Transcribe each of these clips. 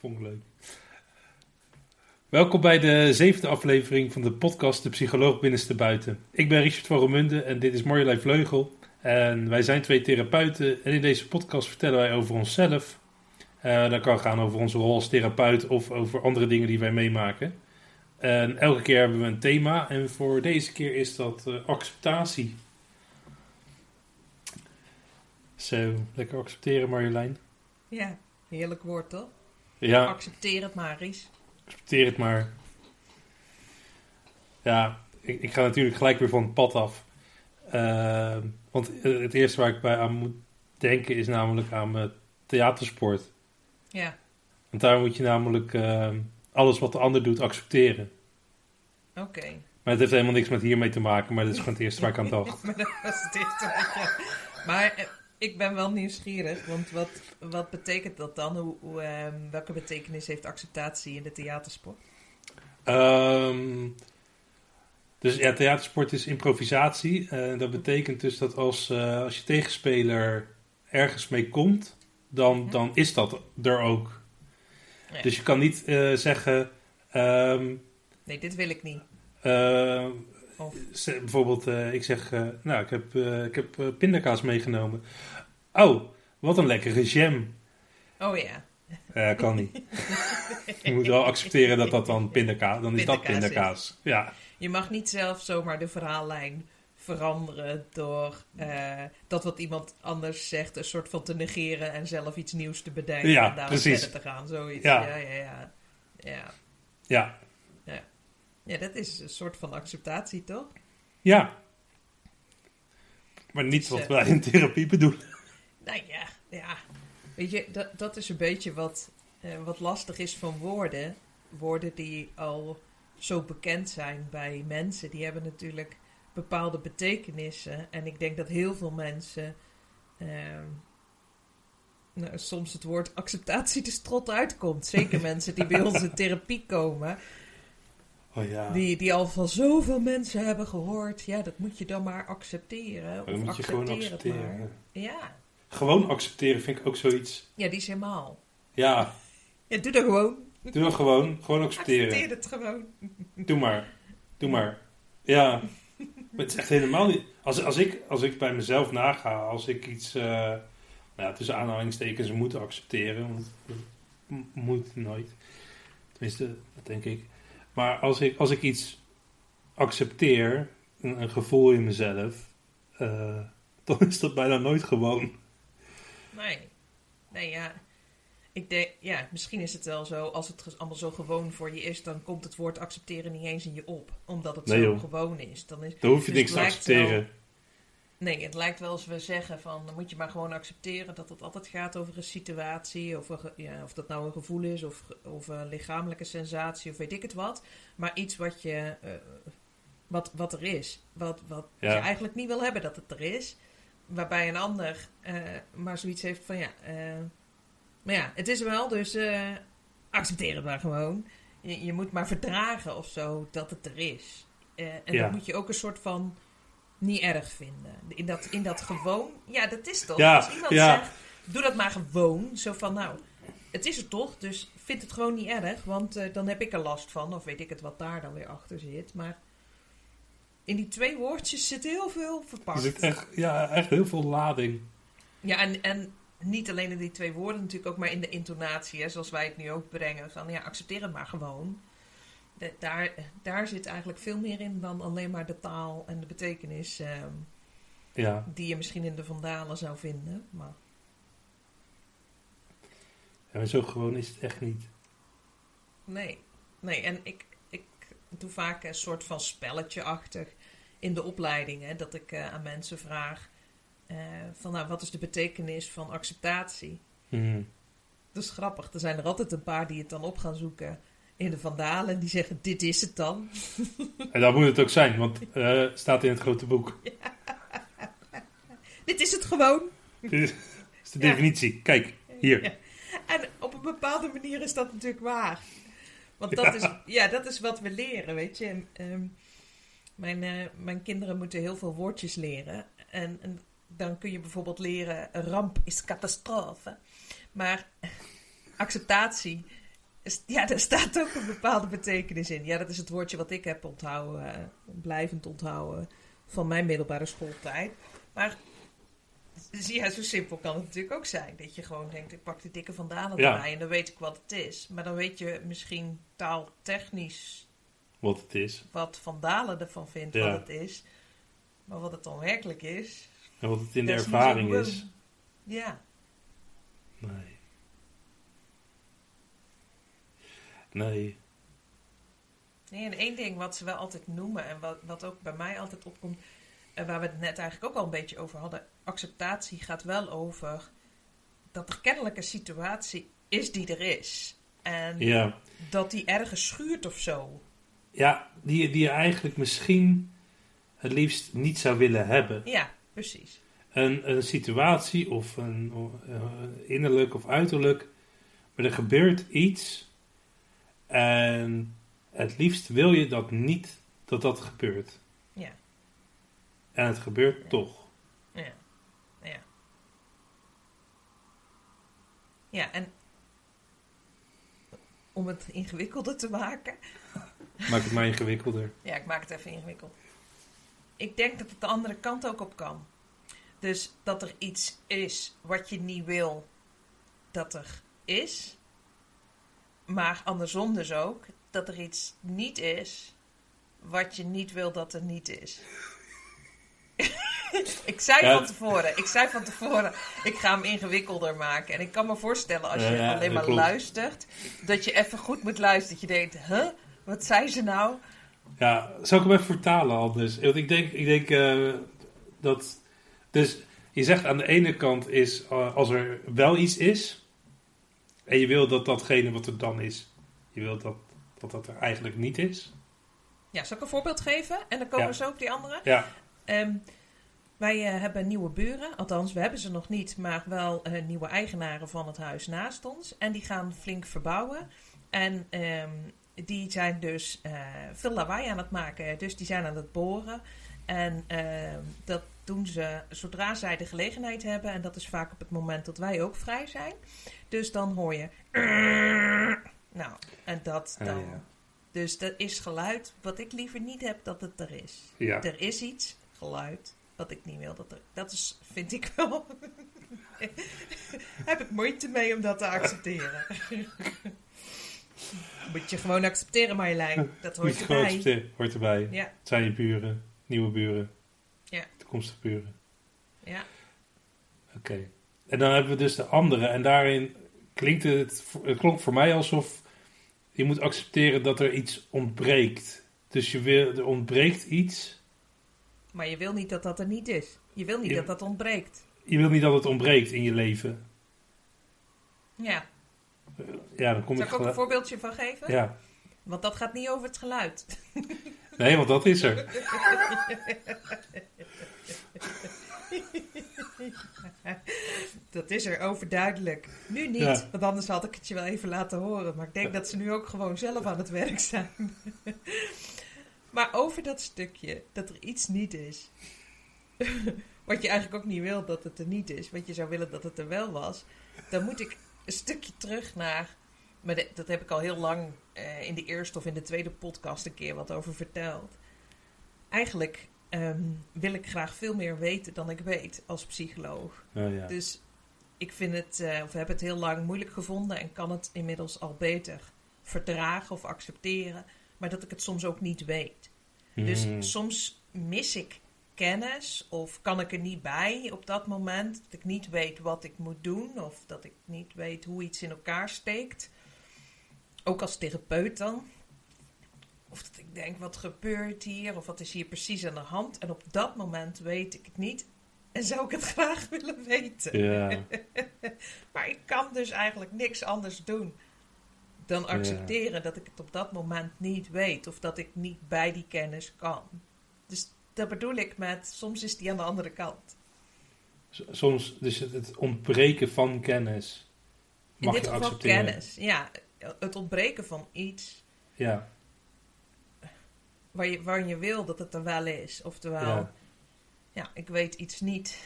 Vond ik leuk. Welkom bij de zevende aflevering van de podcast De Psycholoog Binnenste Buiten. Ik ben Richard van Romunde en dit is Marjolein Vleugel. En wij zijn twee therapeuten en in deze podcast vertellen wij over onszelf. Uh, dat kan gaan over onze rol als therapeut of over andere dingen die wij meemaken. En elke keer hebben we een thema en voor deze keer is dat uh, acceptatie. Zo, lekker accepteren Marjolein. Ja, heerlijk woord toch? Ja. Accepteer het maar, Ries. Accepteer het maar. Ja, ik, ik ga natuurlijk gelijk weer van het pad af. Uh, want het eerste waar ik bij aan moet denken is namelijk aan mijn theatersport. Ja. Want daar moet je namelijk uh, alles wat de ander doet accepteren. Oké. Okay. Maar het heeft helemaal niks met hiermee te maken, maar dat is gewoon het eerste waar ik aan dacht. maar dat was het eerste waar ik... Maar ik ben wel nieuwsgierig, want wat, wat betekent dat dan? Hoe, hoe um, welke betekenis heeft acceptatie in de theatersport? Um, dus ja, theatersport is improvisatie. Uh, dat betekent dus dat als, uh, als je tegenspeler ergens mee komt, dan, ja. dan is dat er ook. Ja. Dus je kan niet uh, zeggen. Um, nee, dit wil ik niet. Of... Bijvoorbeeld, ik zeg, nou, ik heb, ik heb pindakaas meegenomen. Oh, wat een lekkere jam. Oh ja. Kan niet. je moet wel accepteren dat dat dan pindakaas, dan is dat pindakaas. Ja. Je mag niet zelf zomaar de verhaallijn veranderen door uh, dat wat iemand anders zegt een soort van te negeren en zelf iets nieuws te bedenken ja, en daar verder te gaan. Zoiets. Ja. Ja, ja, ja. Ja. Ja. ja. Ja dat is een soort van acceptatie, toch? Ja. Maar niet wat wij in therapie bedoelen. Nou ja, ja. Weet je, dat, dat is een beetje wat, uh, wat lastig is van woorden. Woorden die al zo bekend zijn bij mensen, die hebben natuurlijk bepaalde betekenissen. En ik denk dat heel veel mensen uh, nou, soms het woord acceptatie de strot uitkomt. Zeker mensen die bij ons in therapie komen. Oh ja. die, die al van zoveel mensen hebben gehoord. Ja, dat moet je dan maar accepteren. Dat of moet je gewoon accepteren. Ja. Gewoon accepteren vind ik ook zoiets. Ja, die is helemaal. Ja. Ja, doe dat gewoon. Doe dat gewoon. Gewoon accepteren. Accepteer het gewoon. Doe maar. Doe maar. Ja. Maar het is echt helemaal niet... Als, als, ik, als ik bij mezelf naga, als ik iets... Uh, nou ja, tussen aanhalingstekens moet accepteren. Want moet nooit. Tenminste, dat denk ik. Maar als ik, als ik iets accepteer, een, een gevoel in mezelf... Uh, dan is dat bijna nooit gewoon. Nee. Nee, ja. Ik denk, ja, misschien is het wel zo, als het allemaal zo gewoon voor je is, dan komt het woord accepteren niet eens in je op. Omdat het nee, zo joh. gewoon is. Dan, is, Dan hoef je dus niks te accepteren. wel- nee, het lijkt wel als we zeggen van, dan moet je maar gewoon accepteren dat het altijd gaat over een situatie. Of, een ge- ja, of dat nou een gevoel is, of, of een lichamelijke sensatie, of weet ik het wat. Maar iets wat je, eh, wat, wat er is. Wat, wat Ja. je eigenlijk niet wil hebben dat het er is. Waarbij een ander eh, maar zoiets heeft van ja, eh, maar ja, het is wel, dus accepteer het maar gewoon. Je, je moet maar verdragen of zo dat het er is. En Ja. dat moet je ook een soort van niet erg vinden. In dat, in dat gewoon, ja, dat is toch. Ja, Als iemand ja. zegt, doe dat maar gewoon. Zo van, nou, het is er toch, dus vind het gewoon niet erg, want eh, dan heb ik er last van. Of weet ik het wat daar dan weer achter zit. Maar in die twee woordjes zit heel veel Er verpakt. zit echt, ja, echt heel veel lading. Ja, en, en niet alleen in die twee woorden natuurlijk ook, maar in de intonatie, hè, zoals wij het nu ook brengen. Van ja, accepteer het maar gewoon. De- daar, daar zit eigenlijk veel meer in dan alleen maar de taal en de betekenis ehm, Ja. die je misschien in de vandalen zou vinden. Maar ja, maar zo gewoon is het echt niet. nee, nee. En ik, ik doe vaak een soort van spelletje-achtig in de opleiding. Hè, dat ik eh, aan mensen vraag eh, van nou, wat is de betekenis van acceptatie? Mhm. Dat is grappig. Er zijn er altijd een paar die het dan op gaan zoeken in de vandalen. Die zeggen, dit is het dan. En dat moet het ook zijn, want eh staat in het grote boek. Dit is het gewoon. Dit is de Ja. definitie. Kijk, hier. Ja. En op een bepaalde manier is dat natuurlijk waar. Want dat, Is, ja, dat is wat we leren, weet je. En, ehm, mijn, eh, mijn kinderen moeten heel veel woordjes leren. En, en dan kun je bijvoorbeeld leren, ramp is catastrofe. Maar acceptatie ja, daar staat ook een bepaalde betekenis in. Ja, dat is het woordje wat ik heb onthouden, eh, blijvend onthouden van mijn middelbare schooltijd. Maar zie ja, zo simpel kan het natuurlijk ook zijn. Dat je gewoon denkt, ik pak de dikke vandalen Ja. erbij en dan weet ik wat het is. Maar dan weet je misschien taaltechnisch Wat het is. wat Vandalen ervan vindt Ja. wat het is. Maar wat het dan werkelijk is... En wat het in de ervaring is. Ja, Nee. Nee. Nee, en één ding wat ze wel altijd noemen en wat, wat ook bij mij altijd opkomt, en waar we het net eigenlijk ook al een beetje over hadden, acceptatie gaat wel over dat er kennelijk een situatie is die er is. En Ja. dat die ergens schuurt of zo. Ja, die, die je eigenlijk misschien het liefst niet zou willen hebben. Ja, precies. Een, een situatie of een eh, innerlijk of uiterlijk, maar er gebeurt iets en het liefst wil je dat niet dat dat gebeurt. Ja. En het gebeurt Ja. toch. Ja. Ja. Ja, en om het ingewikkelder te maken, Maakt het maar ingewikkelder. Ja, ik maak het even ingewikkeld. Ik denk dat het de andere kant ook op kan. Dus dat er iets is wat je niet wil dat er is. Maar andersom dus ook dat er iets niet is wat je niet wil dat er niet is. ik zei Ja, van tevoren, ik zei van tevoren, ik ga hem ingewikkelder maken. En ik kan me voorstellen als je Ja, alleen maar klopt. luistert, dat je even goed moet luisteren. Dat je denkt, huh? Wat zei ze nou? Ja, zou ik hem even vertalen anders? Want ik denk, ik denk eh, dat. Dus je zegt aan de ene kant is eh, als er wel iets is. En je wil dat datgene wat er dan is. Je wilt dat dat, dat er eigenlijk niet is. Ja, zal ik een voorbeeld geven? En dan komen Ja. we zo op die andere. Ja, Ehm, wij eh, hebben nieuwe buren. Althans, we hebben ze nog niet. Maar wel eh, nieuwe eigenaren van het huis naast ons. En die gaan flink verbouwen. En ehm, die zijn dus eh, veel lawaai aan het maken. Dus die zijn aan het boren. En ehm, dat doen ze zodra zij de gelegenheid hebben. En dat is vaak op het moment dat wij ook vrij zijn. Dus dan hoor je... Nou, en dat Ja, dan... ja. Dus dat is geluid wat ik liever niet heb dat het er is. ja. Er is iets, geluid, wat ik niet wil dat er... Dat is, vind ik wel... heb ik moeite mee om dat te accepteren. Moet je gewoon accepteren, Marjolein. Dat Moet hoort gewoon erbij. accepteren. Hoort erbij. Ja, Het zijn je buren, nieuwe buren. Buren. ja. Oké. En dan hebben we dus de andere. En daarin klinkt het, het klonk voor mij alsof je moet accepteren dat er iets ontbreekt. Dus je wil, er ontbreekt iets. Maar je wil niet dat dat er niet is. Je wil niet dat dat ontbreekt. Je wil niet dat het ontbreekt in je leven. Ja. Ja, dan kom Zal je ik ook een voorbeeldje van geven? Ja. Want dat gaat niet over het geluid. Nee, want dat is er. Dat is er overduidelijk. Nu niet, Ja. want anders had ik het je wel even laten horen. Maar ik denk dat ze nu ook gewoon zelf aan het werk zijn. maar over dat stukje, dat er iets niet is. wat je eigenlijk ook niet wil dat het er niet is. Want je zou willen dat het er wel was. Dan moet ik een stukje terug naar... Maar de- dat heb ik al heel lang eh, in de eerste of in de tweede podcast een keer wat over verteld. Eigenlijk ehm, wil ik graag veel meer weten dan ik weet als psycholoog. Oh, ja. Dus ik vind het, eh, of heb het heel lang moeilijk gevonden en kan het inmiddels al beter verdragen of accepteren, maar dat ik het soms ook niet weet. Dus Hmm. soms mis ik kennis of kan ik er niet bij op dat moment, dat ik niet weet wat ik moet doen of dat ik niet weet hoe iets in elkaar steekt. Ook als therapeut dan. Of dat ik denk, wat gebeurt hier? Of wat is hier precies aan de hand? En op dat moment weet ik het niet. En zou ik het graag willen weten. Ja. Maar ik kan dus eigenlijk niks anders doen dan accepteren dat ik het op dat moment niet weet. Of dat ik niet bij die kennis kan. Dus dat bedoel ik met, soms is die aan de andere kant. Soms, dus het, ontbreken van kennis. In Mag dit je accepteren. kennis. Ja, het ontbreken van iets Ja. Waar je, waar je wil dat het er wel is. Oftewel, Ja. ja. ik weet iets niet,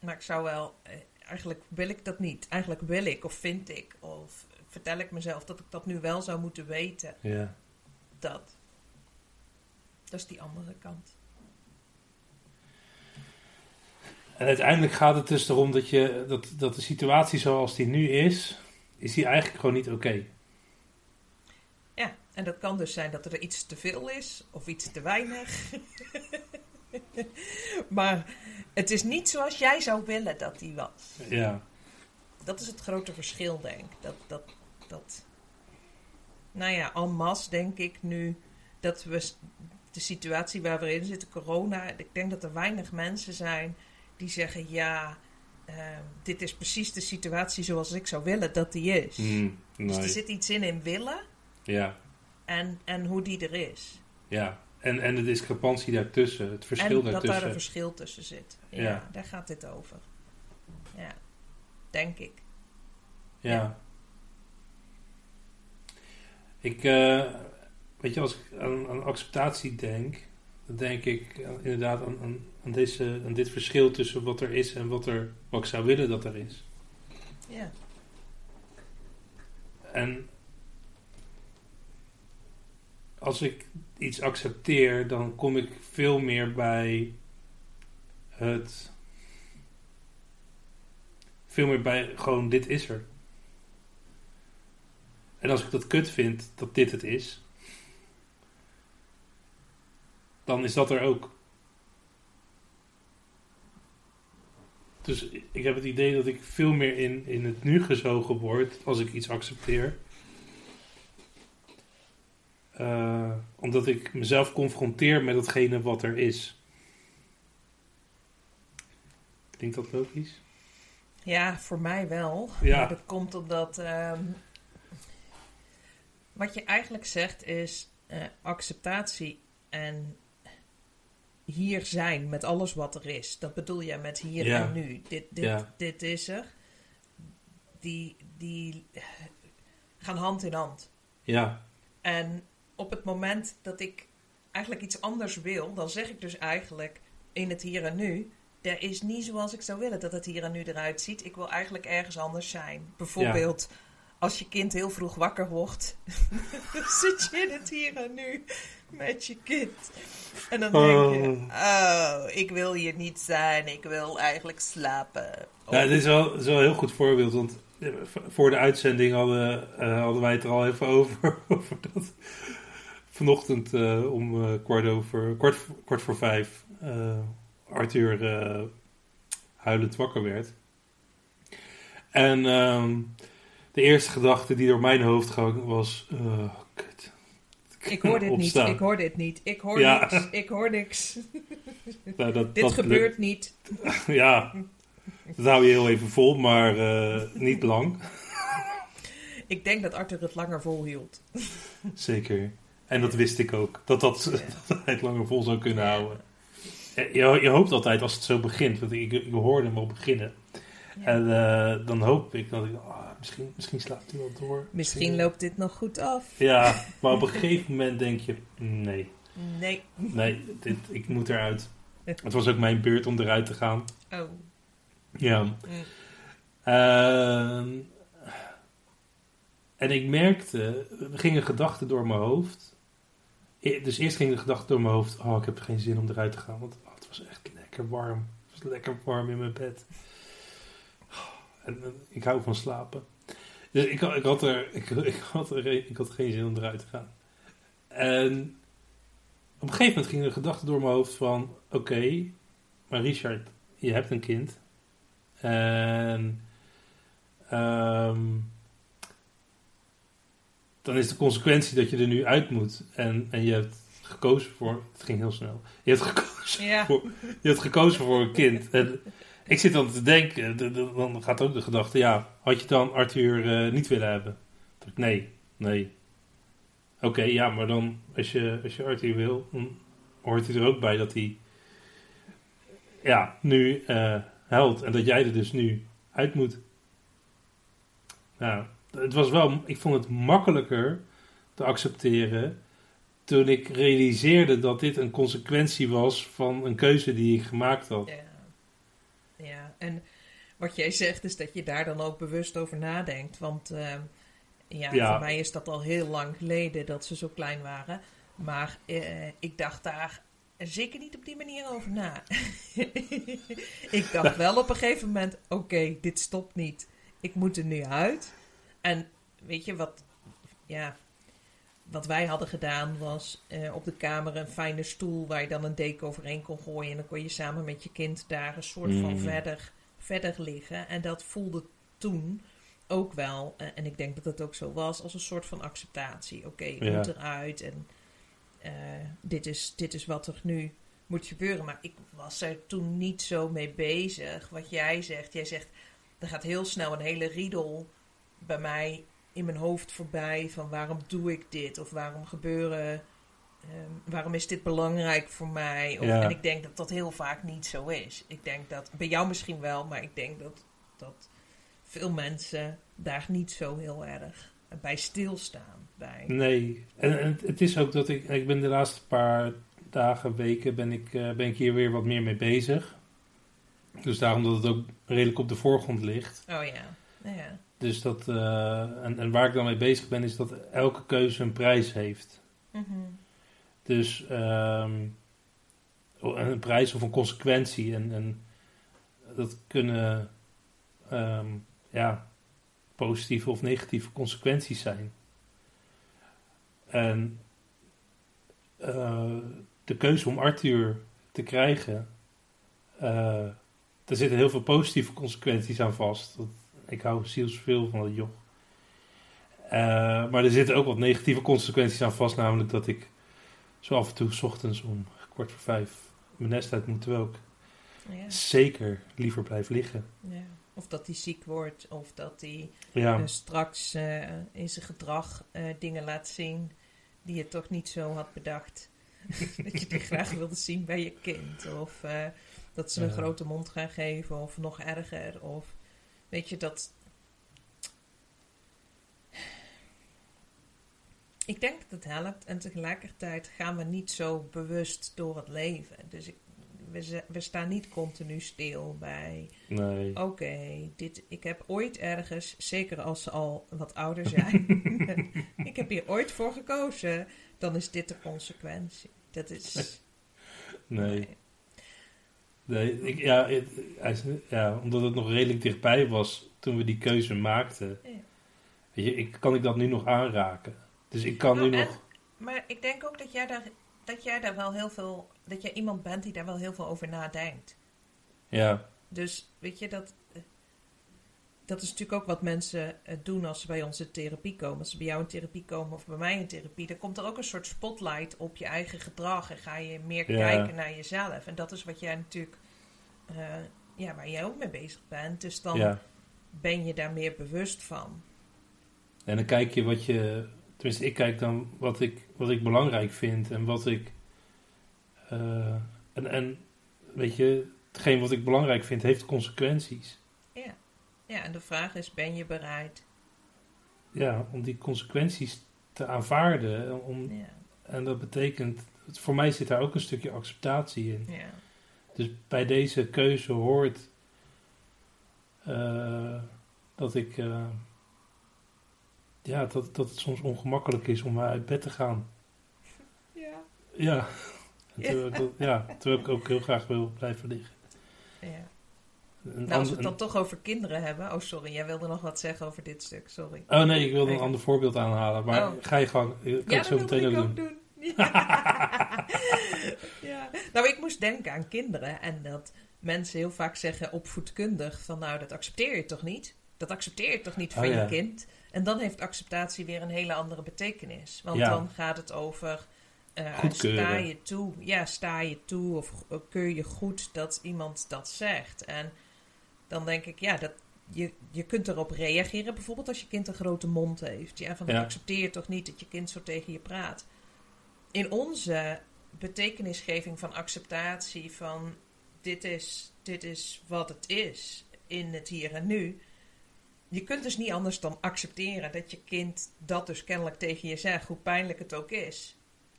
maar ik zou wel... eh, Eigenlijk wil ik dat niet. Eigenlijk wil ik of vind ik of vertel ik mezelf dat ik dat nu wel zou moeten weten. Ja. Dat. Dat is die andere kant. En uiteindelijk gaat het dus erom dat, je, dat, dat de situatie zoals die nu is, is die eigenlijk gewoon niet oké. En dat kan dus zijn dat er iets te veel is of iets te weinig. maar het is niet zoals jij zou willen dat die was. Ja. Dat is het grote verschil, denk ik. Dat, dat, dat, nou ja, en masse denk ik nu dat we de situatie waar we in zitten, corona, ik denk dat er weinig mensen zijn die zeggen, ja, ehm, dit is precies de situatie zoals ik zou willen dat die is. Mm, Dus er zit iets in in willen Ja. En, en hoe die er is. Ja. En, en de discrepantie daartussen, het verschil en dat daartussen. daar een verschil tussen zit. Ja, Ja. daar gaat dit over. Ja, denk ik. Ja. Ik, eh, weet je, als ik aan, aan acceptatie denk, dan denk ik aan- inderdaad aan, aan, aan, deze, aan dit verschil tussen wat er is en wat, er, wat ik zou willen dat er is. Ja, En als ik iets accepteer, dan kom ik veel meer bij het. Veel meer bij gewoon: dit is er. En als ik dat kut vind dat dit het is, dan is dat er ook. Dus ik heb het idee dat ik veel meer in, in het nu gezogen word als ik iets accepteer. Eh, omdat ik mezelf confronteer met hetgene wat er is. Klinkt dat logisch? ja voor mij wel. Ja. Maar dat komt omdat... ehm, wat je eigenlijk zegt is eh, acceptatie en hier zijn met alles wat er is. Dat bedoel je met hier Ja. en nu. Dit, dit, Ja. dit is er. Die, die gaan hand in hand. Ja, En op het moment dat ik eigenlijk iets anders wil, dan zeg ik dus eigenlijk in het hier en nu. Er is niet zoals ik zou willen dat het hier en nu eruit ziet. Ik wil eigenlijk ergens anders zijn. Bijvoorbeeld, als je kind heel vroeg wakker wordt, zit je in het hier en nu met je kind. En dan denk je, oh, ik wil hier niet zijn, ik wil eigenlijk slapen. Ja, dit is wel, is wel een heel goed voorbeeld. Want eh, voor de uitzending hadden, eh, hadden wij het er al even over. over dat vanochtend eh, om eh, kwart, over, kwart, voor- kwart voor vijf eh, Arthur huilend wakker werd. En ehm, de eerste gedachte die door mijn hoofd ging was... eh, kut. ik hoor dit niet, ik hoor dit niet, ik hoor Ja. niks, ik hoor niks. Nou, dat, Dit dat gebeurt niet. Ja, dat hou je heel even vol, maar niet lang. Ik denk dat Arthur het langer volhield. Zeker. En dat wist ik ook. Dat, dat, Ja. dat hij het langer vol zou kunnen houden. Eh, Je, je hoopt altijd als het zo begint. Want ik, ik hoorde hem al beginnen. Ja. En eh, dan hoop ik dat ik... ah, misschien, misschien slaapt hij wel door. Misschien loopt dit nog goed af. Ja, maar op een gegeven moment denk je... Nee, Nee. nee, dit, ik moet eruit. Het was ook mijn beurt om eruit te gaan. Oh. Ja. Mm. Ehm, en ik merkte, er gingen gedachten door mijn hoofd. E- Dus eerst ging de gedachte door mijn hoofd, oh ik heb geen zin om eruit te gaan, want oh, het was echt lekker warm. Het was lekker warm in mijn bed. En eh, ik hou van slapen. Dus ik, ik, had er, ik, ik, had er, ik had geen zin om eruit te gaan. En op een gegeven moment ging een gedachte door mijn hoofd van, oké, maar Richard, je hebt een kind. En ehm, dan is de consequentie dat je er nu uit moet. En, en je hebt gekozen voor. Het ging heel snel. Je hebt gekozen, Ja. voor, je hebt gekozen voor een kind. En ik zit dan te denken, de- de- dan gaat ook de gedachte: ja, had je dan Arthur eh, niet willen hebben? Nee, nee. Oké, ja, maar dan als je, als je Arthur wil, dan hoort hij er ook bij dat hij ja, nu eh huilt. En dat jij er dus nu uit moet. Nou, het was wel, ik vond het makkelijker te accepteren toen ik realiseerde dat dit een consequentie was van een keuze die ik gemaakt had. Ja. ja, en wat jij zegt is dat je daar dan ook bewust over nadenkt. Want Ja, Ja. voor mij is dat al heel lang geleden dat ze zo klein waren. Maar eh, ik dacht daar zeker niet op die manier over na. ik dacht wel op een gegeven moment: oké, dit stopt niet. Ik moet er nu uit. En weet je wat? Ja, wat wij hadden gedaan was eh, op de kamer een fijne stoel waar je dan een deken overheen kon gooien. En dan kon je samen met je kind daar een soort van Mm. verder, verder liggen. En dat voelde toen ook wel, eh, en ik denk dat het ook zo was, als een soort van acceptatie. Oké, Ja. moet eruit en eh, dit, is, dit is wat er nu moet gebeuren. Maar ik was er toen niet zo mee bezig. Wat jij zegt, jij zegt, er gaat heel snel een hele riedel bij mij in mijn hoofd voorbij van waarom doe ik dit of waarom gebeuren, ehm, waarom is dit belangrijk voor mij? Of, Ja. En ik denk dat dat heel vaak niet zo is. Ik denk dat, bij jou misschien wel, maar ik denk dat, dat veel mensen daar niet zo heel erg bij stilstaan. Bij. Nee, en, en het is ook dat ik, ik ben de laatste paar dagen, weken, ben ik, eh, ben ik hier weer wat meer mee bezig. Dus daarom dat het ook redelijk op de voorgrond ligt. Oh ja, ja. Dus dat, eh, en, en waar ik dan mee bezig ben, is dat elke keuze een prijs heeft. Mhm. Dus ehm, een prijs of een consequentie. En, en dat kunnen ehm, ja, positieve of negatieve consequenties zijn. En eh, de keuze om Arthur te krijgen, eh er zitten heel veel positieve consequenties aan vast. Dat, ik hou zielsveel van dat joch. Eh, maar er zitten ook wat negatieve consequenties aan vast, namelijk dat ik zo af en toe 's ochtends om kwart voor vijf mijn nest uit moet, terwijl ik Ja, zeker liever blijf liggen. ja. Of dat hij ziek wordt, of dat hij Ja, eh, straks eh, in zijn gedrag dingen laat zien die je toch niet zo had bedacht. dat je die graag wilde zien bij je kind. Of dat ze een grote mond gaan geven, of nog erger. Of weet je dat. Ik denk dat het helpt en tegelijkertijd gaan we niet zo bewust door het leven. Dus ik, we, we staan niet continu stil bij nee. Oké, dit ik heb ooit ergens, zeker als ze al wat ouder zijn, ik heb hier ooit voor gekozen, dan is dit de consequentie. Dat is. Nee. nee ik, ja, het- ja, omdat het nog redelijk dichtbij was toen we die keuze maakten. Ja. Weet je, ik, kan ik dat nu nog aanraken? Dus ik kan Nou, nu en- nog... Maar ik denk ook dat jij daar, dat jij daar wel heel veel, dat jij iemand bent die daar wel heel veel over nadenkt. Ja, Dus weet je dat. Dat is natuurlijk ook wat mensen eh, doen als ze bij ons in therapie komen. Als ze bij jou in therapie komen of bij mij in therapie, dan komt er ook een soort spotlight op je eigen gedrag en ga je meer Ja. kijken naar jezelf. En dat is wat jij natuurlijk, eh, ja, waar jij ook mee bezig bent. Dus dan ja. ben je daar meer bewust van. En dan kijk je wat je... Tenminste, ik kijk dan wat ik, wat ik belangrijk vind en wat ik... eh, en, en weet je, hetgeen wat ik belangrijk vind heeft consequenties. Ja. en de vraag is: ben je bereid? Ja, om die consequenties te aanvaarden. Om, Ja, en dat betekent... Voor mij zit daar ook een stukje acceptatie in. ja, Dus bij deze keuze hoort eh, dat ik eh, ja, dat, dat het soms ongemakkelijk is om uit bed te gaan. ja. Ja. Terwijl, dat- ja, terwijl ik ook heel graag wil blijven liggen. ja. Nou, als we het dan toch over kinderen hebben. Oh, sorry, jij wilde nog wat zeggen over dit stuk. Sorry. oh nee, ik wilde een ander voorbeeld aanhalen. Maar Oh. ga je gang. Ik kan Ja, het zo dat meteen ik ook doen. doen. ja. Nou, ik moest denken aan kinderen en dat mensen heel vaak zeggen opvoedkundig van nou, dat accepteer je toch niet? Dat accepteer je toch niet van Oh, ja. je kind? En dan heeft acceptatie weer een hele andere betekenis. Want Ja. dan gaat het over eh, Goedkeuren. sta je toe, ja, sta je toe of eh, keur je goed dat iemand dat zegt? En dan denk ik, ja, dat, je, je kunt erop reageren. Bijvoorbeeld als je kind een grote mond heeft. Ja, van Ja. accepteer je toch niet dat je kind zo tegen je praat. In onze betekenisgeving van acceptatie van dit is, dit is wat het is in het hier en nu. Je kunt dus niet anders dan accepteren dat je kind dat dus kennelijk tegen je zegt, hoe pijnlijk het ook is.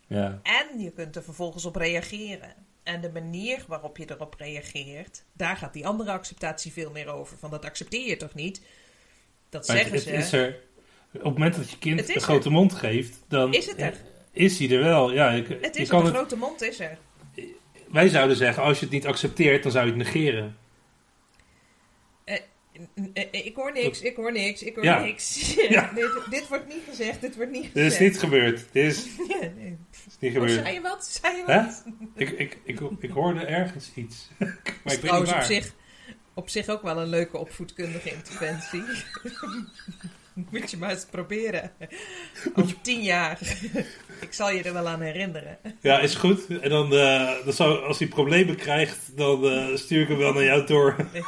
Ja, En je kunt er vervolgens op reageren. En de manier waarop je erop reageert, daar gaat die andere acceptatie veel meer over. Van dat accepteer je toch niet? Dat maar zeggen het ze. is er. Op het moment dat je kind een grote mond geeft, dan Is het er? is hij er wel. Ja, ik, Het is een grote mond, is er. wij zouden zeggen, als je het niet accepteert, dan zou je het negeren. N- eh, Ik hoor niks, ik hoor niks, ik hoor Ja. niks. Ja. dit, dit wordt niet gezegd, dit wordt niet Dit gezegd. is niet gebeurd. Dit is, Ja, nee. Is niet Oh, gebeurd. zei je wat? Zei je Hè? wat? Ik, ik, ik, ik hoorde ergens iets. maar ik weet niet Trouwens, op waar. zich, op zich ook wel een leuke opvoedkundige interventie. Moet je maar eens proberen. Over tien jaar. Ik zal je er wel aan herinneren. Ja, is goed. En dan, eh, dan zou, als hij problemen krijgt, dan eh, stuur ik hem wel naar jou door.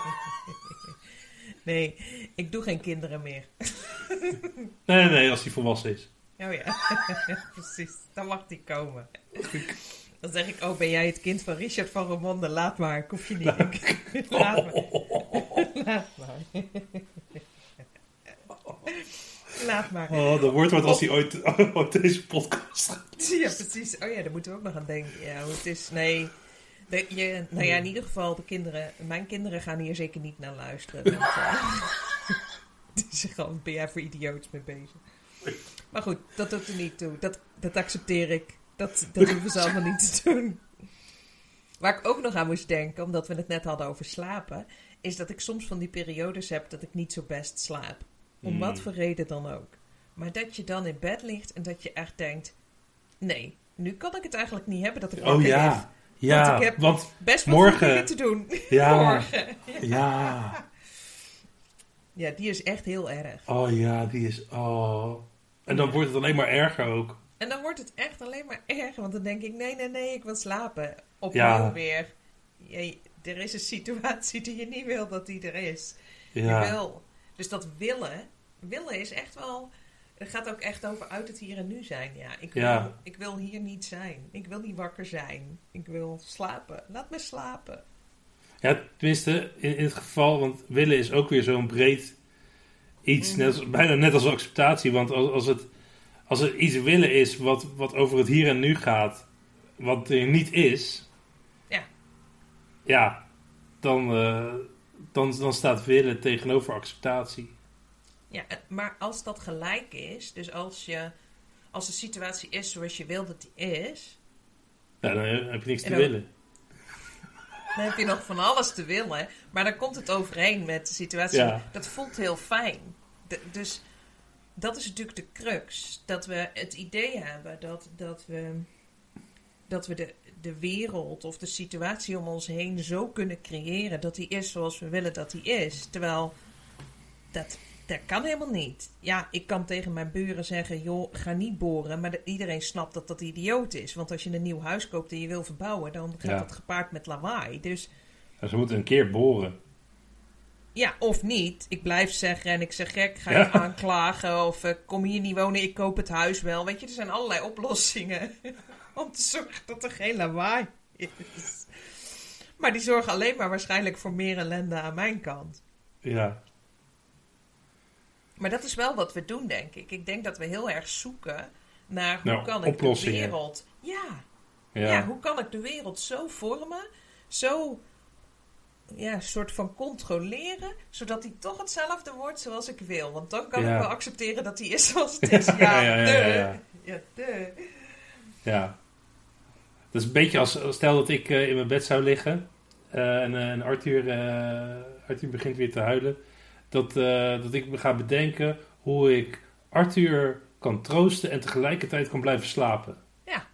Nee, ik doe geen kinderen meer. Nee, nee, nee, als hij volwassen is. Oh ja, precies. Dan mag die komen. Dan zeg ik, oh, ben jij het kind van Richard van Romonde? Laat maar, ik hoef je niet. Ik- Laat maar. Laat maar. Laat maar. Oh, dat wordt wat als hij ooit, ooit deze podcast gaat. Ja, precies. Oh ja, daar moeten we ook nog aan denken. Ja, hoe het is. Nee. De, je, nou ja, in ieder geval, de kinderen, mijn kinderen gaan hier zeker niet naar luisteren. Want, eh, die zeggen al, ben jij voor idioots mee bezig? Maar goed, dat doet er niet toe. Dat, dat accepteer ik. Dat, dat hoeven ze allemaal niet te doen. Waar ik ook nog aan moest denken, omdat we het net hadden over slapen, is dat ik soms van die periodes heb dat ik niet zo best slaap. Om Hmm. wat voor reden dan ook. Maar dat je dan in bed ligt en dat je echt denkt: nee, nu kan ik het eigenlijk niet hebben dat ik Oh ja. Ja, Want ik heb- want Best wel Morgen. dingen te doen. ja, Morgen. ja. Ja, die is echt heel erg. Oh ja, die is. Oh. En dan wordt het alleen maar erger ook. En dan wordt het echt alleen maar erger. Want dan denk ik: nee, nee, nee, ik wil slapen. Opnieuw Ja. weer. Je- er is een situatie die je niet wil dat die er is. Je Ja. wil. Dus dat willen, willen is echt wel. Het gaat ook echt over uit het hier en nu zijn. Ja, ik wil, Ja. ik wil hier niet zijn. Ik wil niet wakker zijn. Ik wil slapen. Laat me slapen. Ja, tenminste, in, in het geval, want willen is ook weer zo'n breed iets, net bijna net als acceptatie. Want als, als, het, als er iets willen is wat, wat over het hier en nu gaat, wat er niet is, Ja. ja dan, eh, dan, dan staat willen tegenover acceptatie. Ja, eh, maar als dat gelijk is, dus als, je, als de situatie is zoals je wil dat die is, Ja, dan heb je niks te willen. Dan heb je nog van alles te willen. Maar dan komt het overeen met de situatie. Ja. Dat voelt heel fijn. De- dus dat is natuurlijk de crux. Dat we het idee hebben dat, dat we, dat we de, de wereld of de situatie om ons heen zo kunnen creëren dat die is zoals we willen dat die is. Terwijl dat, dat kan helemaal niet. Ja, ik kan tegen mijn buren zeggen: joh, ga niet boren. Maar de- iedereen snapt dat dat idioot is. Want als je een nieuw huis koopt en je wil verbouwen, dan gaat Ja. dat gepaard met lawaai. Dus Ja, ze moeten een keer boren. ja, of niet. Ik blijf zeggen en ik zeg gek, ga je Ja. aanklagen of eh, kom hier niet wonen, ik koop het huis wel. Weet je, er zijn allerlei oplossingen om te zorgen dat er geen lawaai is. Maar die zorgen alleen maar waarschijnlijk voor meer ellende aan mijn kant. Ja, Maar dat is wel wat we doen, denk ik. Ik denk dat we heel erg zoeken naar hoe Nou, kan ik de wereld... Ja, ja. ja. hoe kan ik de wereld zo vormen, zo ja, soort van controleren, zodat die toch hetzelfde wordt zoals ik wil. Want dan kan Ja. ik wel accepteren dat die is zoals het is. Ja, Ja, ja, ja, ja. Dat is een beetje als, stel dat ik eh, in mijn bed zou liggen eh, en, eh, en Arthur, Arthur begint weer te huilen. Dat, eh, dat ik me ga bedenken hoe ik Arthur kan troosten en tegelijkertijd kan blijven slapen. Ja.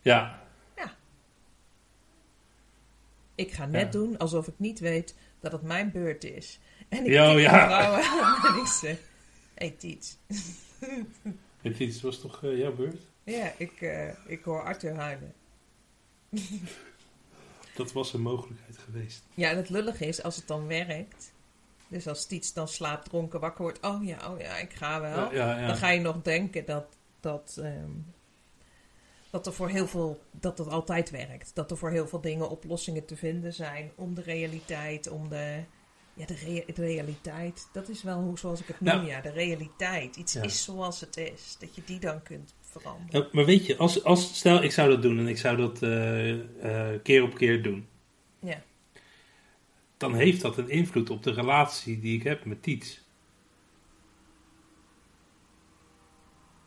Ja, Ik ga net Ja. doen alsof ik niet weet dat het mijn beurt is. En ik de ja. vrouwen en ik zeg... Hé, Tiets. het is- was toch eh, jouw beurt? Ja, ik, eh, ik hoor Arthur huilen. Dat was een mogelijkheid geweest. Ja, en het lullige is, als het dan werkt... Dus als Tiets dan slaapdronken wakker wordt... Oh ja, oh ja, ik ga wel. Ja, ja, ja. Dan ga je nog denken dat, dat, ehm, dat er voor heel veel... Dat het altijd werkt. Dat er voor heel veel dingen oplossingen te vinden zijn. Om de realiteit, om de... Ja, de, rea- de realiteit. Dat is wel hoe, zoals ik het noem, Nou. ja. De realiteit. Iets is zoals het is. Dat je die dan kunt veranderen. Ja, maar weet je, als, als, stel ik zou dat doen en ik zou dat eh, eh, keer op keer doen. Ja. Dan heeft dat een invloed op de relatie die ik heb met Tiets.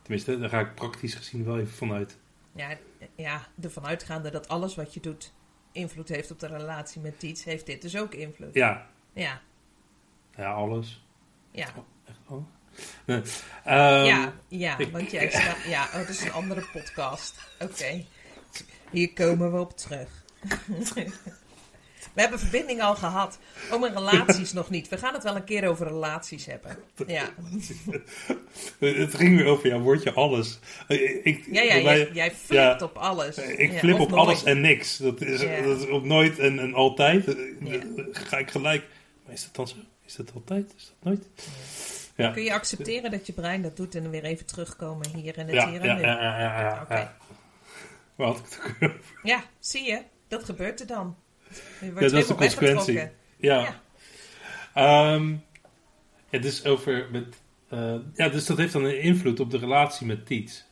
Tenminste, daar ga ik praktisch gezien wel even vanuit. Ja, ja, ervan uitgaande dat alles wat je doet invloed heeft op de relatie met iets, heeft dit dus ook invloed. Ja, Ja, ja alles. ja. Echt wel? Nee. Ehm, ja, ja, ik- want jij staat... Ja, oh, dat is een andere podcast. Oké, hier komen we op terug. We hebben verbinding al gehad. Oh, maar relaties nog niet. We gaan het wel een keer over relaties hebben. Ja, Het ging weer over jouw woordje alles. Eh, Ik, ja, ja jij, jij flipt op alles. Ik Ja, flip op nooit. alles en niks. Dat is, Ja. dat is op nooit en, en altijd. Eh, Ja. Ga ik gelijk. Maar is dat dan zo? Is dat altijd? Is dat nooit? Ja. Kun je accepteren dat je brein dat doet en weer even terugkomen hier in het Ja, hier ja, en nu? ja, ja, ja, ja, Oké. ja. Over? Ja, zie je? Dat gebeurt er dan. Ja, dat is de consequentie. Ja. Ja. Het is over met, eh, ja, dus dat heeft dan een invloed op de relatie met Tiets.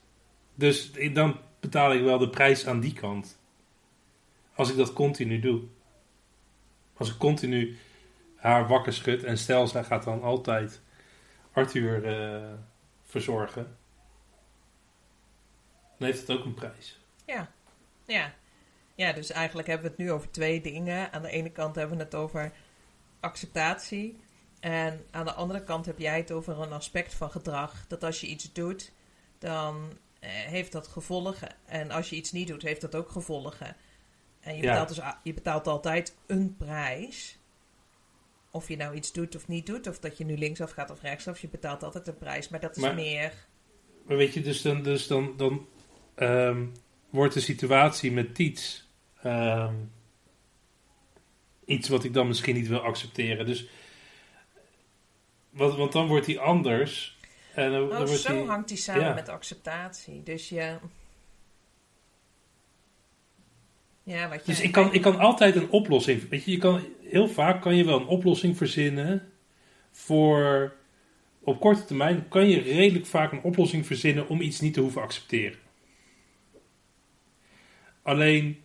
Dus dan betaal ik wel de prijs aan die kant. Als ik dat continu doe. Als ik continu haar wakker schud en stel zij gaat dan altijd Arthur eh, verzorgen. Dan heeft het ook een prijs. Ja. ja. Ja, dus eigenlijk hebben we het nu over twee dingen. Aan de ene kant hebben we het over acceptatie. En aan de andere kant heb jij het over een aspect van gedrag. Dat als je iets doet, dan eh, heeft dat gevolgen. En als je iets niet doet, heeft dat ook gevolgen. En je, Ja. betaalt, dus, je betaalt altijd een prijs. Of je nou iets doet of niet doet. Of dat je nu linksaf gaat of rechtsaf. Je betaalt altijd een prijs. Maar dat is Maar- meer... Maar weet je, dus dan, dus dan, dan ehm, wordt de situatie met Tiets ehm, iets wat ik dan misschien niet wil accepteren. Dus, want, want dan wordt hij anders. En dan, dan Oh, wordt zo hangt die samen ja. met acceptatie. Dus je... Ja, wat je... dus ik kan, ik kan altijd een oplossing. Weet je, je kan, heel vaak kan je wel een oplossing verzinnen voor. Op korte termijn kan je redelijk vaak een oplossing verzinnen om iets niet te hoeven accepteren. Alleen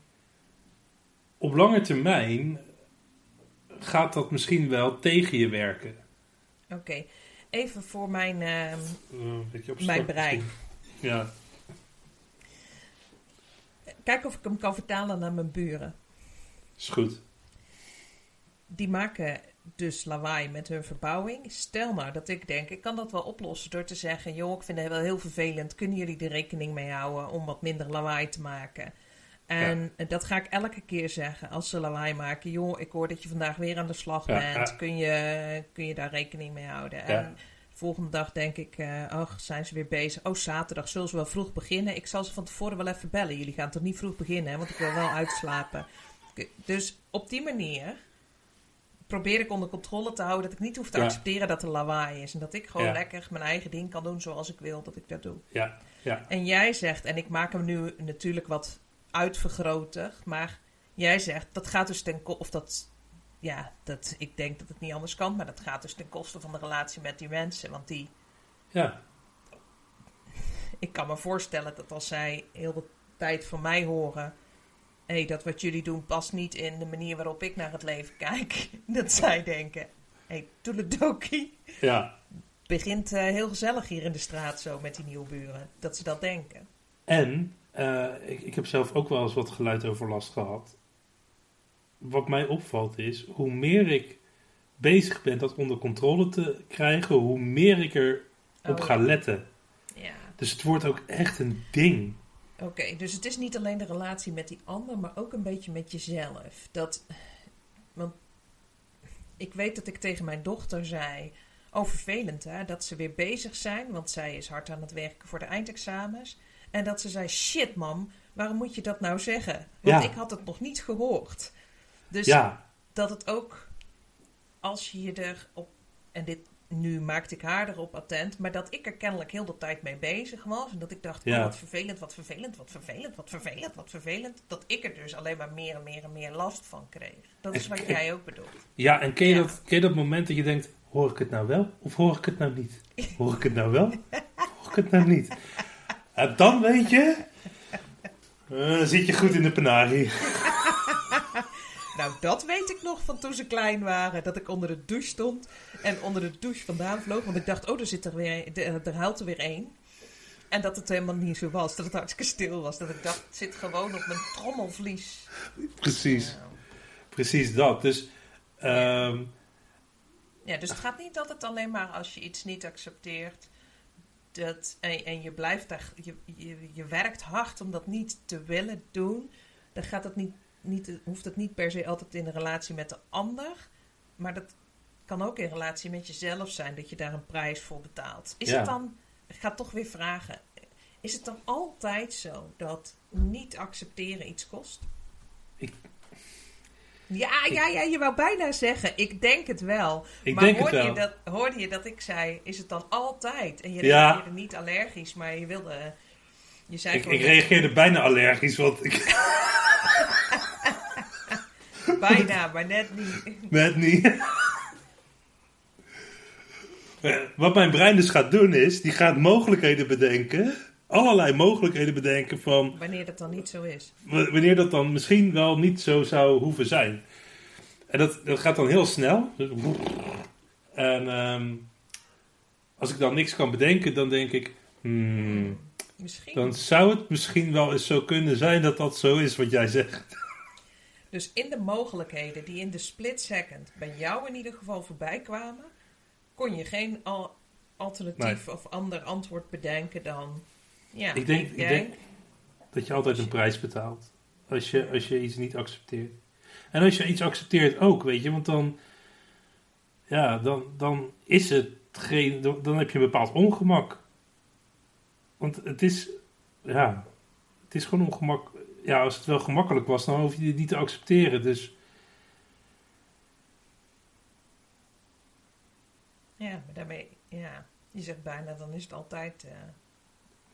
op lange termijn gaat dat misschien wel tegen je werken. Oké, even voor mijn... abstract Mijn brein. Ja, Kijk of ik hem kan vertalen naar mijn buren. is goed. Die maken dus lawaai met hun verbouwing. Stel nou dat ik denk, ik kan dat wel oplossen door te zeggen... joh, ik vind het wel heel vervelend. Kunnen jullie er rekening mee houden om wat minder lawaai te maken? En dat ga ik elke keer zeggen als ze lawaai maken. Joh, ik hoor dat je vandaag weer aan de slag Ja, bent. ja. Kun, je, kun je daar rekening mee houden? En de volgende dag denk ik, eh, ach, zijn ze weer bezig. Oh, zaterdag zullen ze wel vroeg beginnen. Ik zal ze van tevoren wel even bellen. Jullie gaan toch niet vroeg beginnen, hè? want ik wil wel uitslapen. Dus op die manier probeer ik onder controle te houden dat ik niet hoef te accepteren dat er lawaai is. En dat ik gewoon lekker mijn eigen ding kan doen zoals ik wil dat ik dat doe. Ja, ja. En jij zegt, en ik maak hem nu natuurlijk wat uitvergroter, maar jij zegt dat gaat dus ten koste, of dat, ja, dat, ik denk dat het niet anders kan, maar dat gaat dus ten koste van de relatie met die mensen. Want die, ja. ik kan me voorstellen dat als zij heel de tijd van mij horen, hé, hey, dat wat jullie doen past niet in de manier waarop ik naar het leven kijk, dat zij denken, hé, hey, toeledokie, ja. begint eh, heel gezellig hier in de straat zo met die nieuwe buren. Dat ze dat denken. En eh, ik, ik heb zelf ook wel eens wat geluidoverlast gehad. Wat mij opvalt is, hoe meer ik bezig ben dat onder controle te krijgen, hoe meer ik erop Oh, ga letten. Ja. Dus het wordt ook echt een ding. Oké, dus het is niet alleen de relatie met die ander, maar ook een beetje met jezelf. Dat, want ik weet dat ik tegen mijn dochter zei, oh vervelend hè, dat ze weer bezig zijn, want zij is hard aan het werken voor de eindexamens. En dat ze zei, shit mam, waarom moet je dat nou zeggen? Want Ja. ik had het nog niet gehoord. Dus ja, dat het ook, als je je erop, en dit, nu maakte ik haar erop attent, maar dat ik er kennelijk heel de tijd mee bezig was. En dat ik dacht, Ja. oh, wat vervelend, wat vervelend, wat vervelend, wat vervelend, wat vervelend. Dat ik er dus alleen maar meer en meer en meer last van kreeg. Dat is wat jij ook bedoelt. ja en ken je. Dat, ken je dat moment dat je denkt, hoor ik het nou wel of hoor ik het nou niet? Hoor ik het nou wel? Hoor ik het nou niet? En dan weet je, eh, zit je goed in de penarie. Nou, dat weet ik nog van toen ze klein waren. Dat ik onder de douche stond en onder de douche vandaan vloog. Want ik dacht, oh, er, zit er, weer, er, er huilt er weer één. En dat het helemaal niet zo was. Dat het hartstikke stil was. Dat ik dacht, het zit gewoon op mijn trommelvlies. Precies, precies dat. Dus, ehm, Ja, dus het gaat niet altijd alleen maar als je iets niet accepteert. Dat, en, en je blijft daar, je, je, je werkt hard om dat niet te willen doen. Dan gaat het niet, niet, hoeft het niet per se altijd in een relatie met de ander. Maar dat kan ook in relatie met jezelf zijn, dat je daar een prijs voor betaalt. Is Ja. het dan, ik ga toch weer vragen, is het dan altijd zo dat niet accepteren iets kost? Ik- ja, ja, ja, je wou bijna zeggen, ik denk het wel. ik maar denk het hoorde, wel. Je dat, hoorde je dat ik zei, is het dan altijd? En je Ja. reageerde niet allergisch, maar je wilde... Je zei Ik, gewoon ik reageerde bijna allergisch, want ik bijna, maar net niet. net niet. Eh, Wat mijn brein dus gaat doen is, die gaat mogelijkheden bedenken. Allerlei mogelijkheden bedenken van Wanneer dat dan niet zo is. wanneer dat dan misschien wel niet zo zou hoeven zijn. En dat, dat gaat dan heel snel. En ehm, als ik dan niks kan bedenken, dan denk ik... hmm, Misschien. dan zou het misschien wel eens zo kunnen zijn dat dat zo is wat jij zegt. Dus in de mogelijkheden die in de split second bij jou in ieder geval voorbij kwamen, kon je geen al alternatief of ander antwoord bedenken dan. Ja, Ik denk- ik denk- Dat je altijd een prijs betaalt. Als je, als je iets niet accepteert. En als je iets accepteert ook, weet je. Want dan... Ja, dan, dan is het geen... Dan, dan heb je een bepaald ongemak. Want het is... Ja... Het is gewoon ongemak... Ja, als het wel gemakkelijk was, dan hoef je het niet te accepteren. Dus Ja, daarmee, ja, je zegt bijna, dan is het altijd. eh,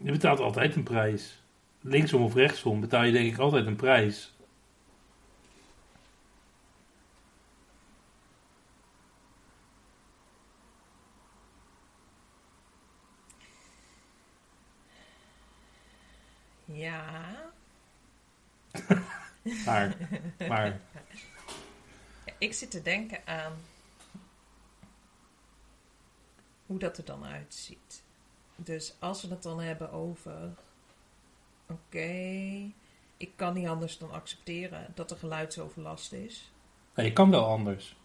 je betaalt altijd een prijs. Linksom of rechtsom betaal je denk ik altijd een prijs. ja. Maar... maar Ik zit te denken aan hoe dat er dan uitziet. Dus als we het dan hebben over. Oké, ik kan niet anders dan accepteren dat er geluidsoverlast is. nee, je kan wel anders.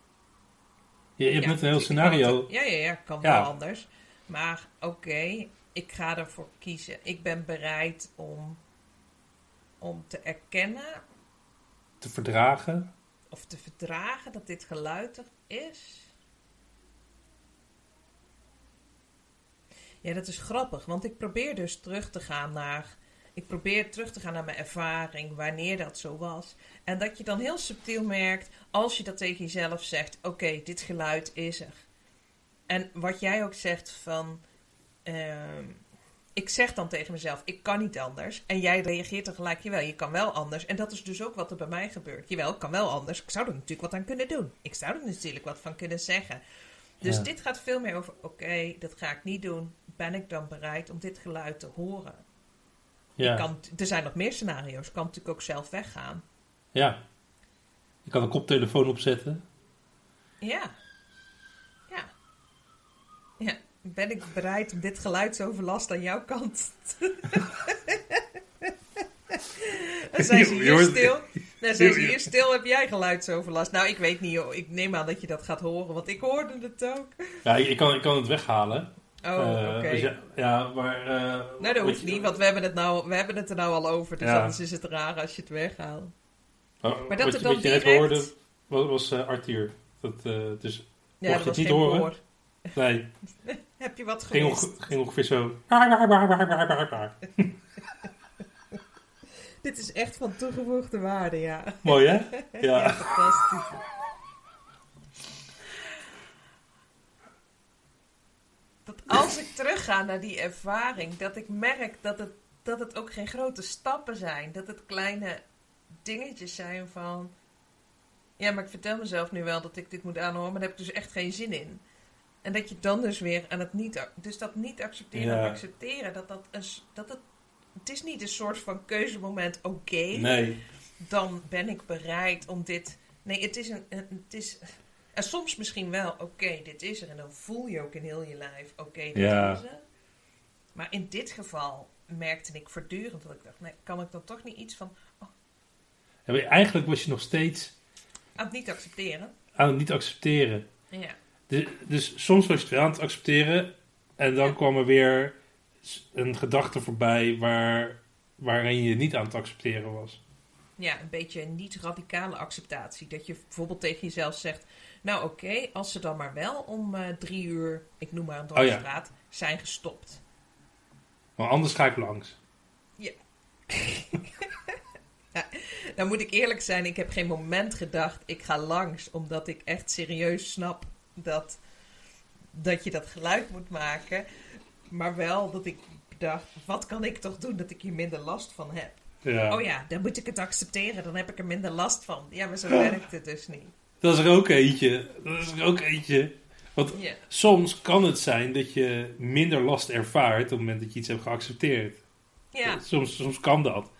Je, je hebt Ja, net een heel scenario... kan ja, ja, ja, kan Ja. wel anders. Maar oké, ik ga ervoor kiezen. Ik ben bereid om, om te erkennen te verdragen. of te verdragen dat dit geluid er is. Ja, dat is grappig, want ik probeer dus terug te gaan naar. Ik probeer terug te gaan naar mijn ervaring, wanneer dat zo was. En dat je dan heel subtiel merkt, als je dat tegen jezelf zegt: Oké, dit geluid is er. En wat jij ook zegt van. ehm, ik zeg dan tegen mezelf: Ik kan niet anders. En jij reageert tegelijk: Jawel, je kan wel anders. En dat is dus ook wat er bij mij gebeurt. Jawel, ik kan wel anders. Ik zou er natuurlijk wat aan kunnen doen. Ik zou er natuurlijk wat van kunnen zeggen. Dus Ja. dit gaat veel meer over: Oké, dat ga ik niet doen. Ben ik dan bereid om dit geluid te horen? Ja. Je kan, er zijn nog meer scenario's. Ik kan natuurlijk ook zelf weggaan. ja. Je kan een koptelefoon opzetten. Ja. Ja. Ja. Ben ik bereid om dit geluidsoverlast aan jouw kant Dan zijn ze Je hier stil. Dan zijn ze je- hier stil, heb jij geluidsoverlast. Nou, ik weet niet, joh. Ik neem aan dat je dat gaat horen, want ik hoorde het ook. Ja, ik kan, ik kan het weghalen. Oh, Eh, oké. als je- ja, maar... eh, Nou, dat hoeft je- niet, want we hebben, het nou, we hebben het er nou al over. Dus Ja. anders is het raar als je het weghaalt. Oh, Maar dat wat, je- dan wat je net direct- hoorde, was, was eh, Arthur. Dat, dus, Ja, je dat het niet horen? woord. nee, Heb je wat ging, gemist? onge- ging ongeveer zo... Dit is echt van toegevoegde waarde, ja. Mooi, hè? Ja, Ja. fantastisch. Dat als ik terugga naar die ervaring, dat ik merk dat het, dat het ook geen grote stappen zijn. Dat het kleine dingetjes zijn van... Ja, maar ik vertel mezelf nu wel dat ik dit moet aanhoren, maar daar heb ik dus echt geen zin in. En dat je dan dus weer aan het niet... Dus dat niet accepteren Ja. accepteren, dat dat, een, dat het... Het is niet een soort van keuzemoment, oké Nee, dan ben ik bereid om dit. Nee, het is een- het is, en soms misschien wel, oké, dit is er. En dan voel je ook in heel je lijf, oké, dit Ja. is er. Maar in dit geval merkte ik voortdurend dat ik dacht, nee, kan ik dan toch niet iets van Ja, maar eigenlijk was je nog steeds aan het niet accepteren? aan het niet accepteren. Ja, Dus, dus soms was je het wel aan het accepteren. En dan Ja. kwam er weer een gedachte voorbij waar, waarin je niet aan het accepteren was. ja een beetje een niet-radicale acceptatie. Dat je bijvoorbeeld tegen jezelf zegt, nou oké, als ze dan maar wel om eh, drie uur, ik noem maar een Oh ja. dwarsstraat, zijn gestopt. Maar anders ga ik langs. Nou moet ik eerlijk zijn, ik heb geen moment gedacht, ik ga langs, omdat ik echt serieus snap dat, dat je dat geluid moet maken. Maar wel dat ik dacht, wat kan ik toch doen dat ik hier minder last van heb? Ja. Oh ja, dan moet ik het accepteren, dan heb ik er minder last van. Ja, maar zo werkt het dus niet. Dat is er ook eentje. Dat is er ook eentje. Want soms kan het zijn dat je minder last ervaart op het moment dat je iets hebt geaccepteerd. ja. Soms, soms kan dat.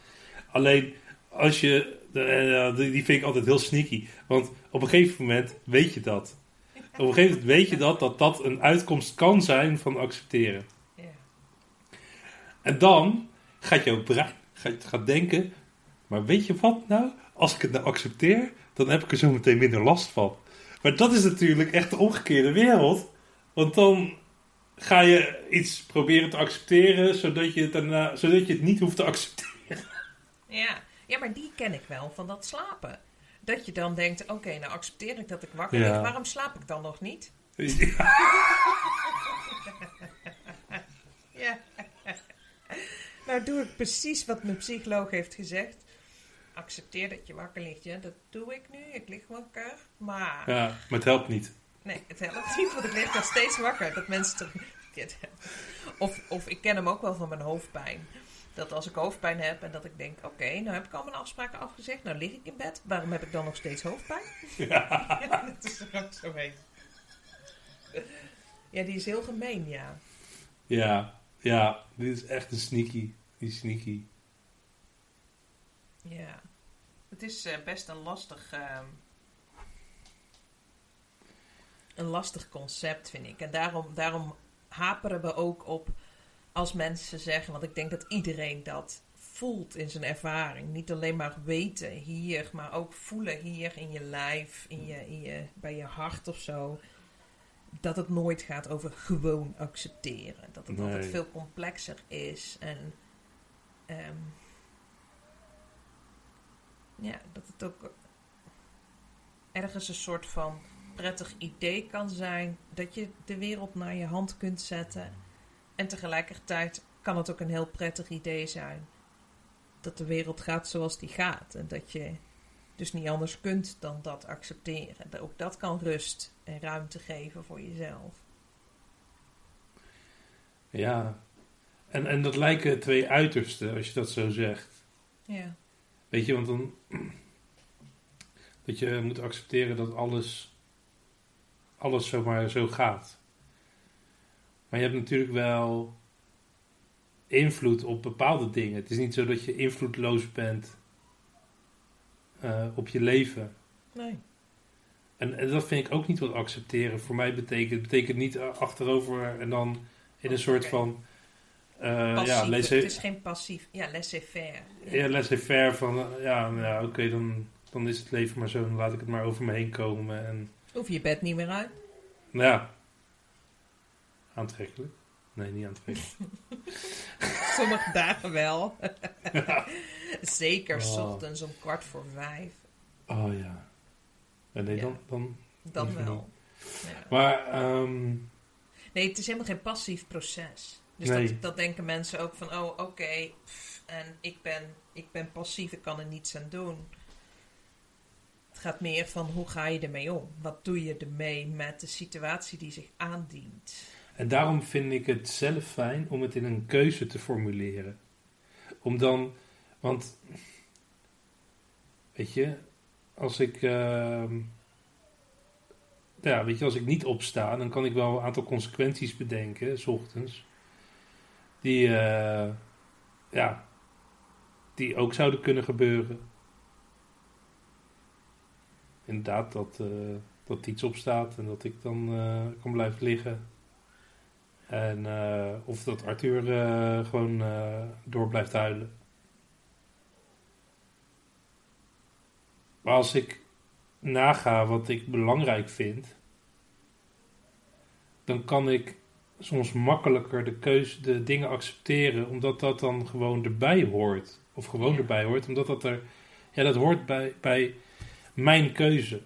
Alleen als je. eh, die die vind ik altijd heel sneaky. Want op een gegeven moment weet je dat. Op een gegeven moment weet je dat, dat dat een uitkomst kan zijn van accepteren. ja. En dan gaat jouw brein gaat, gaat denken: maar weet je wat nou? Als ik het nou accepteer, dan heb ik er zo meteen minder last van. Maar dat is natuurlijk echt de omgekeerde wereld. Want dan ga je iets proberen te accepteren, zodat je het, daarna, zodat je het niet hoeft te accepteren. Ja. ja, maar die ken ik wel van dat slapen. Dat je dan denkt, oké, nou accepteer ik dat ik wakker Ja. lig, waarom slaap ik dan nog niet? Ja. nou doe ik precies wat mijn psycholoog heeft gezegd. Accepteer dat je wakker ligt. Ja, dat doe ik nu. Ik lig wakker. Maar Ja, maar het helpt niet. nee, het helpt niet, want ik lig nog steeds wakker. Dat mensen dit hebben. Of, of ik ken hem ook wel van mijn hoofdpijn. Dat als ik hoofdpijn heb en dat ik denk, oké, nou heb ik al mijn afspraken afgezegd. Nou lig ik in bed. Waarom heb ik dan nog steeds hoofdpijn? Ja, dat is er ook zo een. Ja, die is heel gemeen, ja. Ja, ja, dit is echt een sneaky. Die sneaky. Ja. Het is eh, best een lastig... ehm, een lastig concept, vind ik. En daarom, daarom haperen we ook op als mensen zeggen... Want ik denk dat iedereen dat voelt in zijn ervaring. Niet alleen maar weten hier, maar ook voelen hier in je lijf, in je, in je, bij je hart of zo. Dat het nooit gaat over gewoon accepteren. Dat het Nee. altijd veel complexer is. En ehm, ja, dat het ook ergens een soort van prettig idee kan zijn. Dat je de wereld naar je hand kunt zetten. En tegelijkertijd kan het ook een heel prettig idee zijn. Dat de wereld gaat zoals die gaat. En dat je dus niet anders kunt dan dat accepteren. Ook dat kan rust en ruimte geven voor jezelf. Ja. En, en dat lijken twee uitersten, als je dat zo zegt. Ja, Weet je, want dan. Dat je moet accepteren dat alles. Alles zomaar zo gaat. Maar je hebt natuurlijk wel. invloed op bepaalde dingen. Het is niet zo dat je invloedloos bent. eh, op je leven. nee. En, en dat vind ik ook niet wat accepteren voor mij betekent. Het betekent niet eh, achterover en dan in een soort Oké. van. Eh Passief, ja, het is geen passief. Ja, laissez-faire. ja, laissez-faire van. ja, nou ja oké, dan, dan is het leven maar zo. Dan laat ik het maar over me heen komen. En Hoef je bed niet meer uit. nou ja, aantrekkelijk. Nee, niet aantrekkelijk. Sommige dagen wel. Zeker, s Oh. ochtends om kwart voor vijf. Oh ja. Ja, nee, dan, dan. Dan wel. Maar, ehm, Nee, het is helemaal geen passief proces. Dus Nee. dat, dat denken mensen ook van, oh oké, en ik ben, ik ben passief, ik kan er niets aan doen. Het gaat meer van, hoe ga je ermee om? Wat doe je ermee met de situatie die zich aandient? En daarom vind ik het zelf fijn om het in een keuze te formuleren. Om dan, want, weet je, als ik, ehm, ja, weet je, als ik niet opsta, dan kan ik wel een aantal consequenties bedenken, s ochtends, die, eh, ja, die ook zouden kunnen gebeuren. Inderdaad, dat, eh, dat iets opstaat en dat ik dan eh, kan blijven liggen. En of dat Arthur gewoon door blijft huilen. Maar als ik naga wat ik belangrijk vind, dan kan ik soms makkelijker de keuze, de dingen accepteren, omdat dat dan gewoon erbij hoort. Of gewoon Ja. erbij hoort, omdat dat er, ja, dat hoort bij, bij mijn keuze.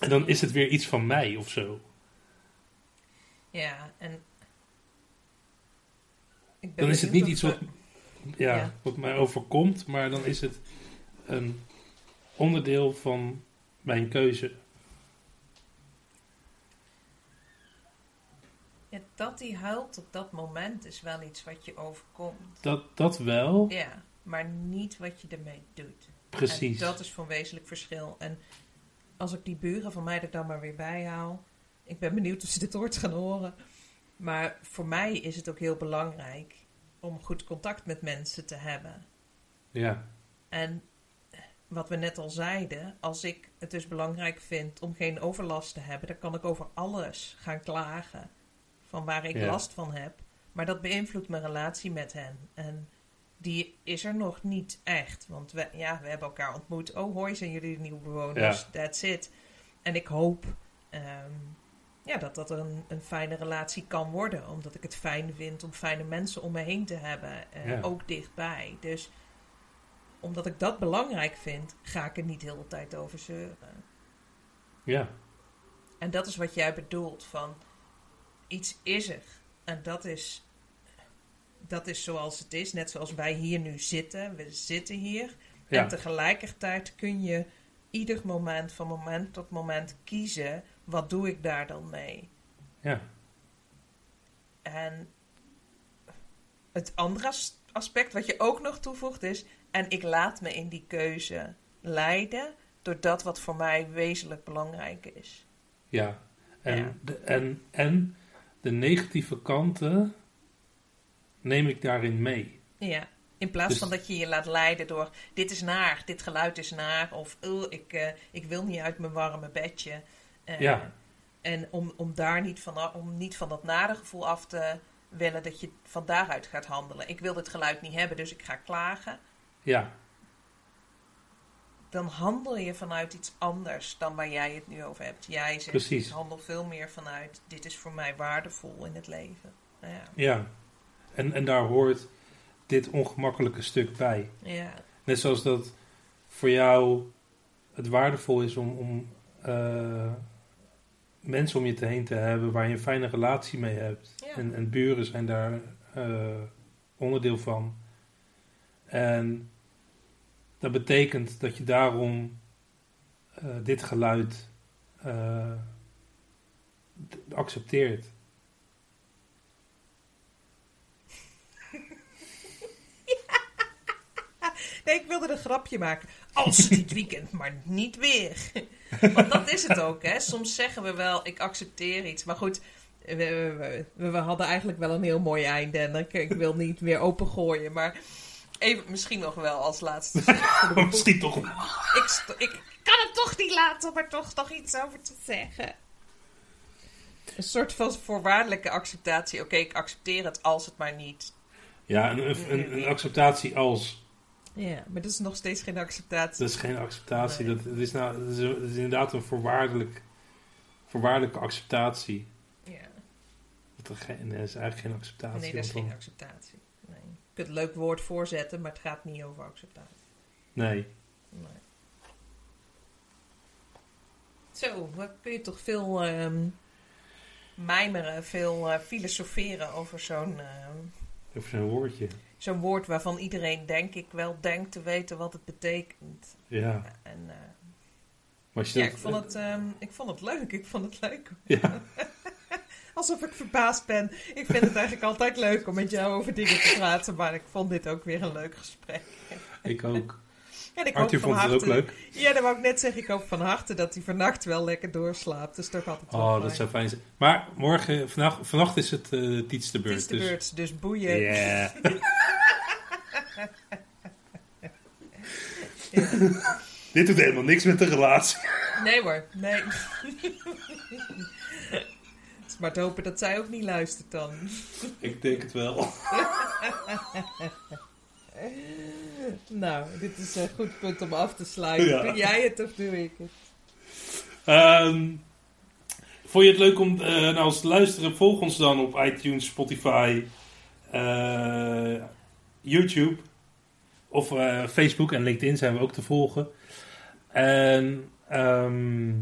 En dan is het weer iets van mij of zo. Ja, en... Ik ben Dan is het niet iets wat, ja, Ja. wat mij overkomt, maar dan is het een onderdeel van mijn keuze. Dat hij huilt op dat moment is wel iets wat je overkomt. Dat, dat wel, Ja, maar niet wat je ermee doet. precies. En dat is van wezenlijk verschil. En als ik die buren van mij er dan maar weer bij haal. Ik ben benieuwd of ze dit ooit gaan horen. Maar voor mij is het ook heel belangrijk om goed contact met mensen te hebben. Ja, En wat we net al zeiden, als ik het dus belangrijk vind om geen overlast te hebben, dan kan ik over alles gaan klagen van waar ik Ja. last van heb. Maar dat beïnvloedt mijn relatie met hen. En die is er nog niet echt. Want we, ja, we hebben elkaar ontmoet. Oh, hoi, zijn jullie de nieuwe bewoners? Ja. That's it. En ik hoop ehm, ja, dat dat een, een fijne relatie kan worden. Omdat ik het fijn vind om fijne mensen om me heen te hebben. eh, Ja. Ook dichtbij. Dus omdat ik dat belangrijk vind, ga ik er niet heel de tijd over zeuren. ja, En dat is wat jij bedoelt van iets is er. En dat is, dat is zoals het is. Net zoals wij hier nu zitten. We zitten hier. ja, En tegelijkertijd kun je ieder moment van moment tot moment kiezen. Wat doe ik daar dan mee? ja, En het andere as- aspect wat je ook nog toevoegt is... en ik laat me in die keuze leiden... door dat wat voor mij wezenlijk belangrijk is. ja. En, Ja. De, en, en de negatieve kanten neem ik daarin mee. Ja, in plaats Dus- van dat je je laat leiden door... dit is naar, dit geluid is naar... of "Ugh, ik, eh, ik wil niet uit mijn warme bedje. Eh, Ja. En om, om daar niet van, om niet van dat nare gevoel af te willen... dat je van daaruit gaat handelen. Ik wil dit geluid niet hebben, dus ik ga klagen. Ja, dan handel je vanuit iets anders dan waar jij het nu over hebt. Jij zegt, Precies. ik handel veel meer vanuit, dit is voor mij waardevol in het leven. Ja, ja. En, en daar hoort dit ongemakkelijke stuk bij. ja, Net zoals dat voor jou het waardevol is om, om eh, mensen om je te heen te hebben waar je een fijne relatie mee hebt. Ja. En, en buren zijn daar eh, onderdeel van. En dat betekent dat je daarom eh, dit geluid eh, accepteert. Nee, ik wilde een grapje maken. Als dit weekend, maar niet weer. Want dat is het ook, hè. Soms zeggen we wel, ik accepteer iets. Maar goed, we, we, we- we hadden eigenlijk wel een heel mooi einde. En ik, ik wil niet meer opengooien. Maar even, misschien nog wel als laatste. Misschien toch wel. ik, ik kan het toch niet laten om er toch nog iets over te zeggen. Een soort van voorwaardelijke acceptatie. Oké, ik accepteer het als het maar niet. Ja, een, een, een acceptatie als. Ja, maar dat is nog steeds geen acceptatie. Dat is geen acceptatie. Nee. Dat, dat, is nou, dat, is, dat is inderdaad een voorwaardelijk, voorwaardelijke acceptatie. Ja. Dat er geen, dat is eigenlijk geen acceptatie. Nee, dat is geen dan- acceptatie. Kunt een leuk woord voorzetten, maar het gaat niet over acceptatie. nee. Nee. Zo, wat kun je toch veel ehm, mijmeren, veel eh, filosoferen over zo'n ehm, Over zo'n woordje. zo'n woord waarvan iedereen, denk ik, wel denkt te weten wat het betekent. Ja. En, eh, Maar ja, ik vond, het, ehm, ik vond het leuk. Ik vond het leuk. Ja, Alsof ik verbaasd ben. Ik vind het eigenlijk altijd leuk om met jou over dingen te praten. Maar ik vond dit ook weer een leuk gesprek. ik ook. En ik Arthur hoop van vond het ook harte- leuk. Ja, dat wou ik net zeggen. Ik hoop van harte dat hij vannacht wel lekker doorslaapt. Is toch altijd Oh, fijn. dat zou fijn zijn. Maar morgen, vannacht, vannacht is het uh, Tiets de beurt. is de dus- beurt, dus boeien. Ja. Dit doet helemaal niks met de relatie. Nee hoor, nee. Maar te hopen dat zij ook niet luistert dan. Ik denk het wel. nou, dit is een goed punt om af te sluiten. Ja. Doe jij het of doe ik het? Ehm, vond je het leuk om naar ons te luisteren? Volg ons dan op iTunes, Spotify, eh, YouTube of eh, Facebook en LinkedIn zijn we ook te volgen. En ehm,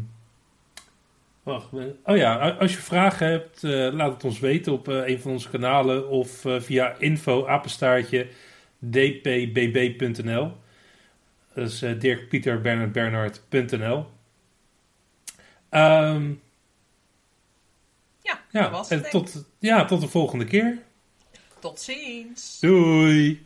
wacht, oh ja, als je vragen hebt, eh, laat het ons weten op eh, een van onze kanalen of eh, via info apenstaartje dpbb.nl. Dat is Dirk Pieter Bernard Bernhard.nl. Ehm, Ja, ja, dat was het. en tot, ja, tot de volgende keer. Tot ziens. Doei!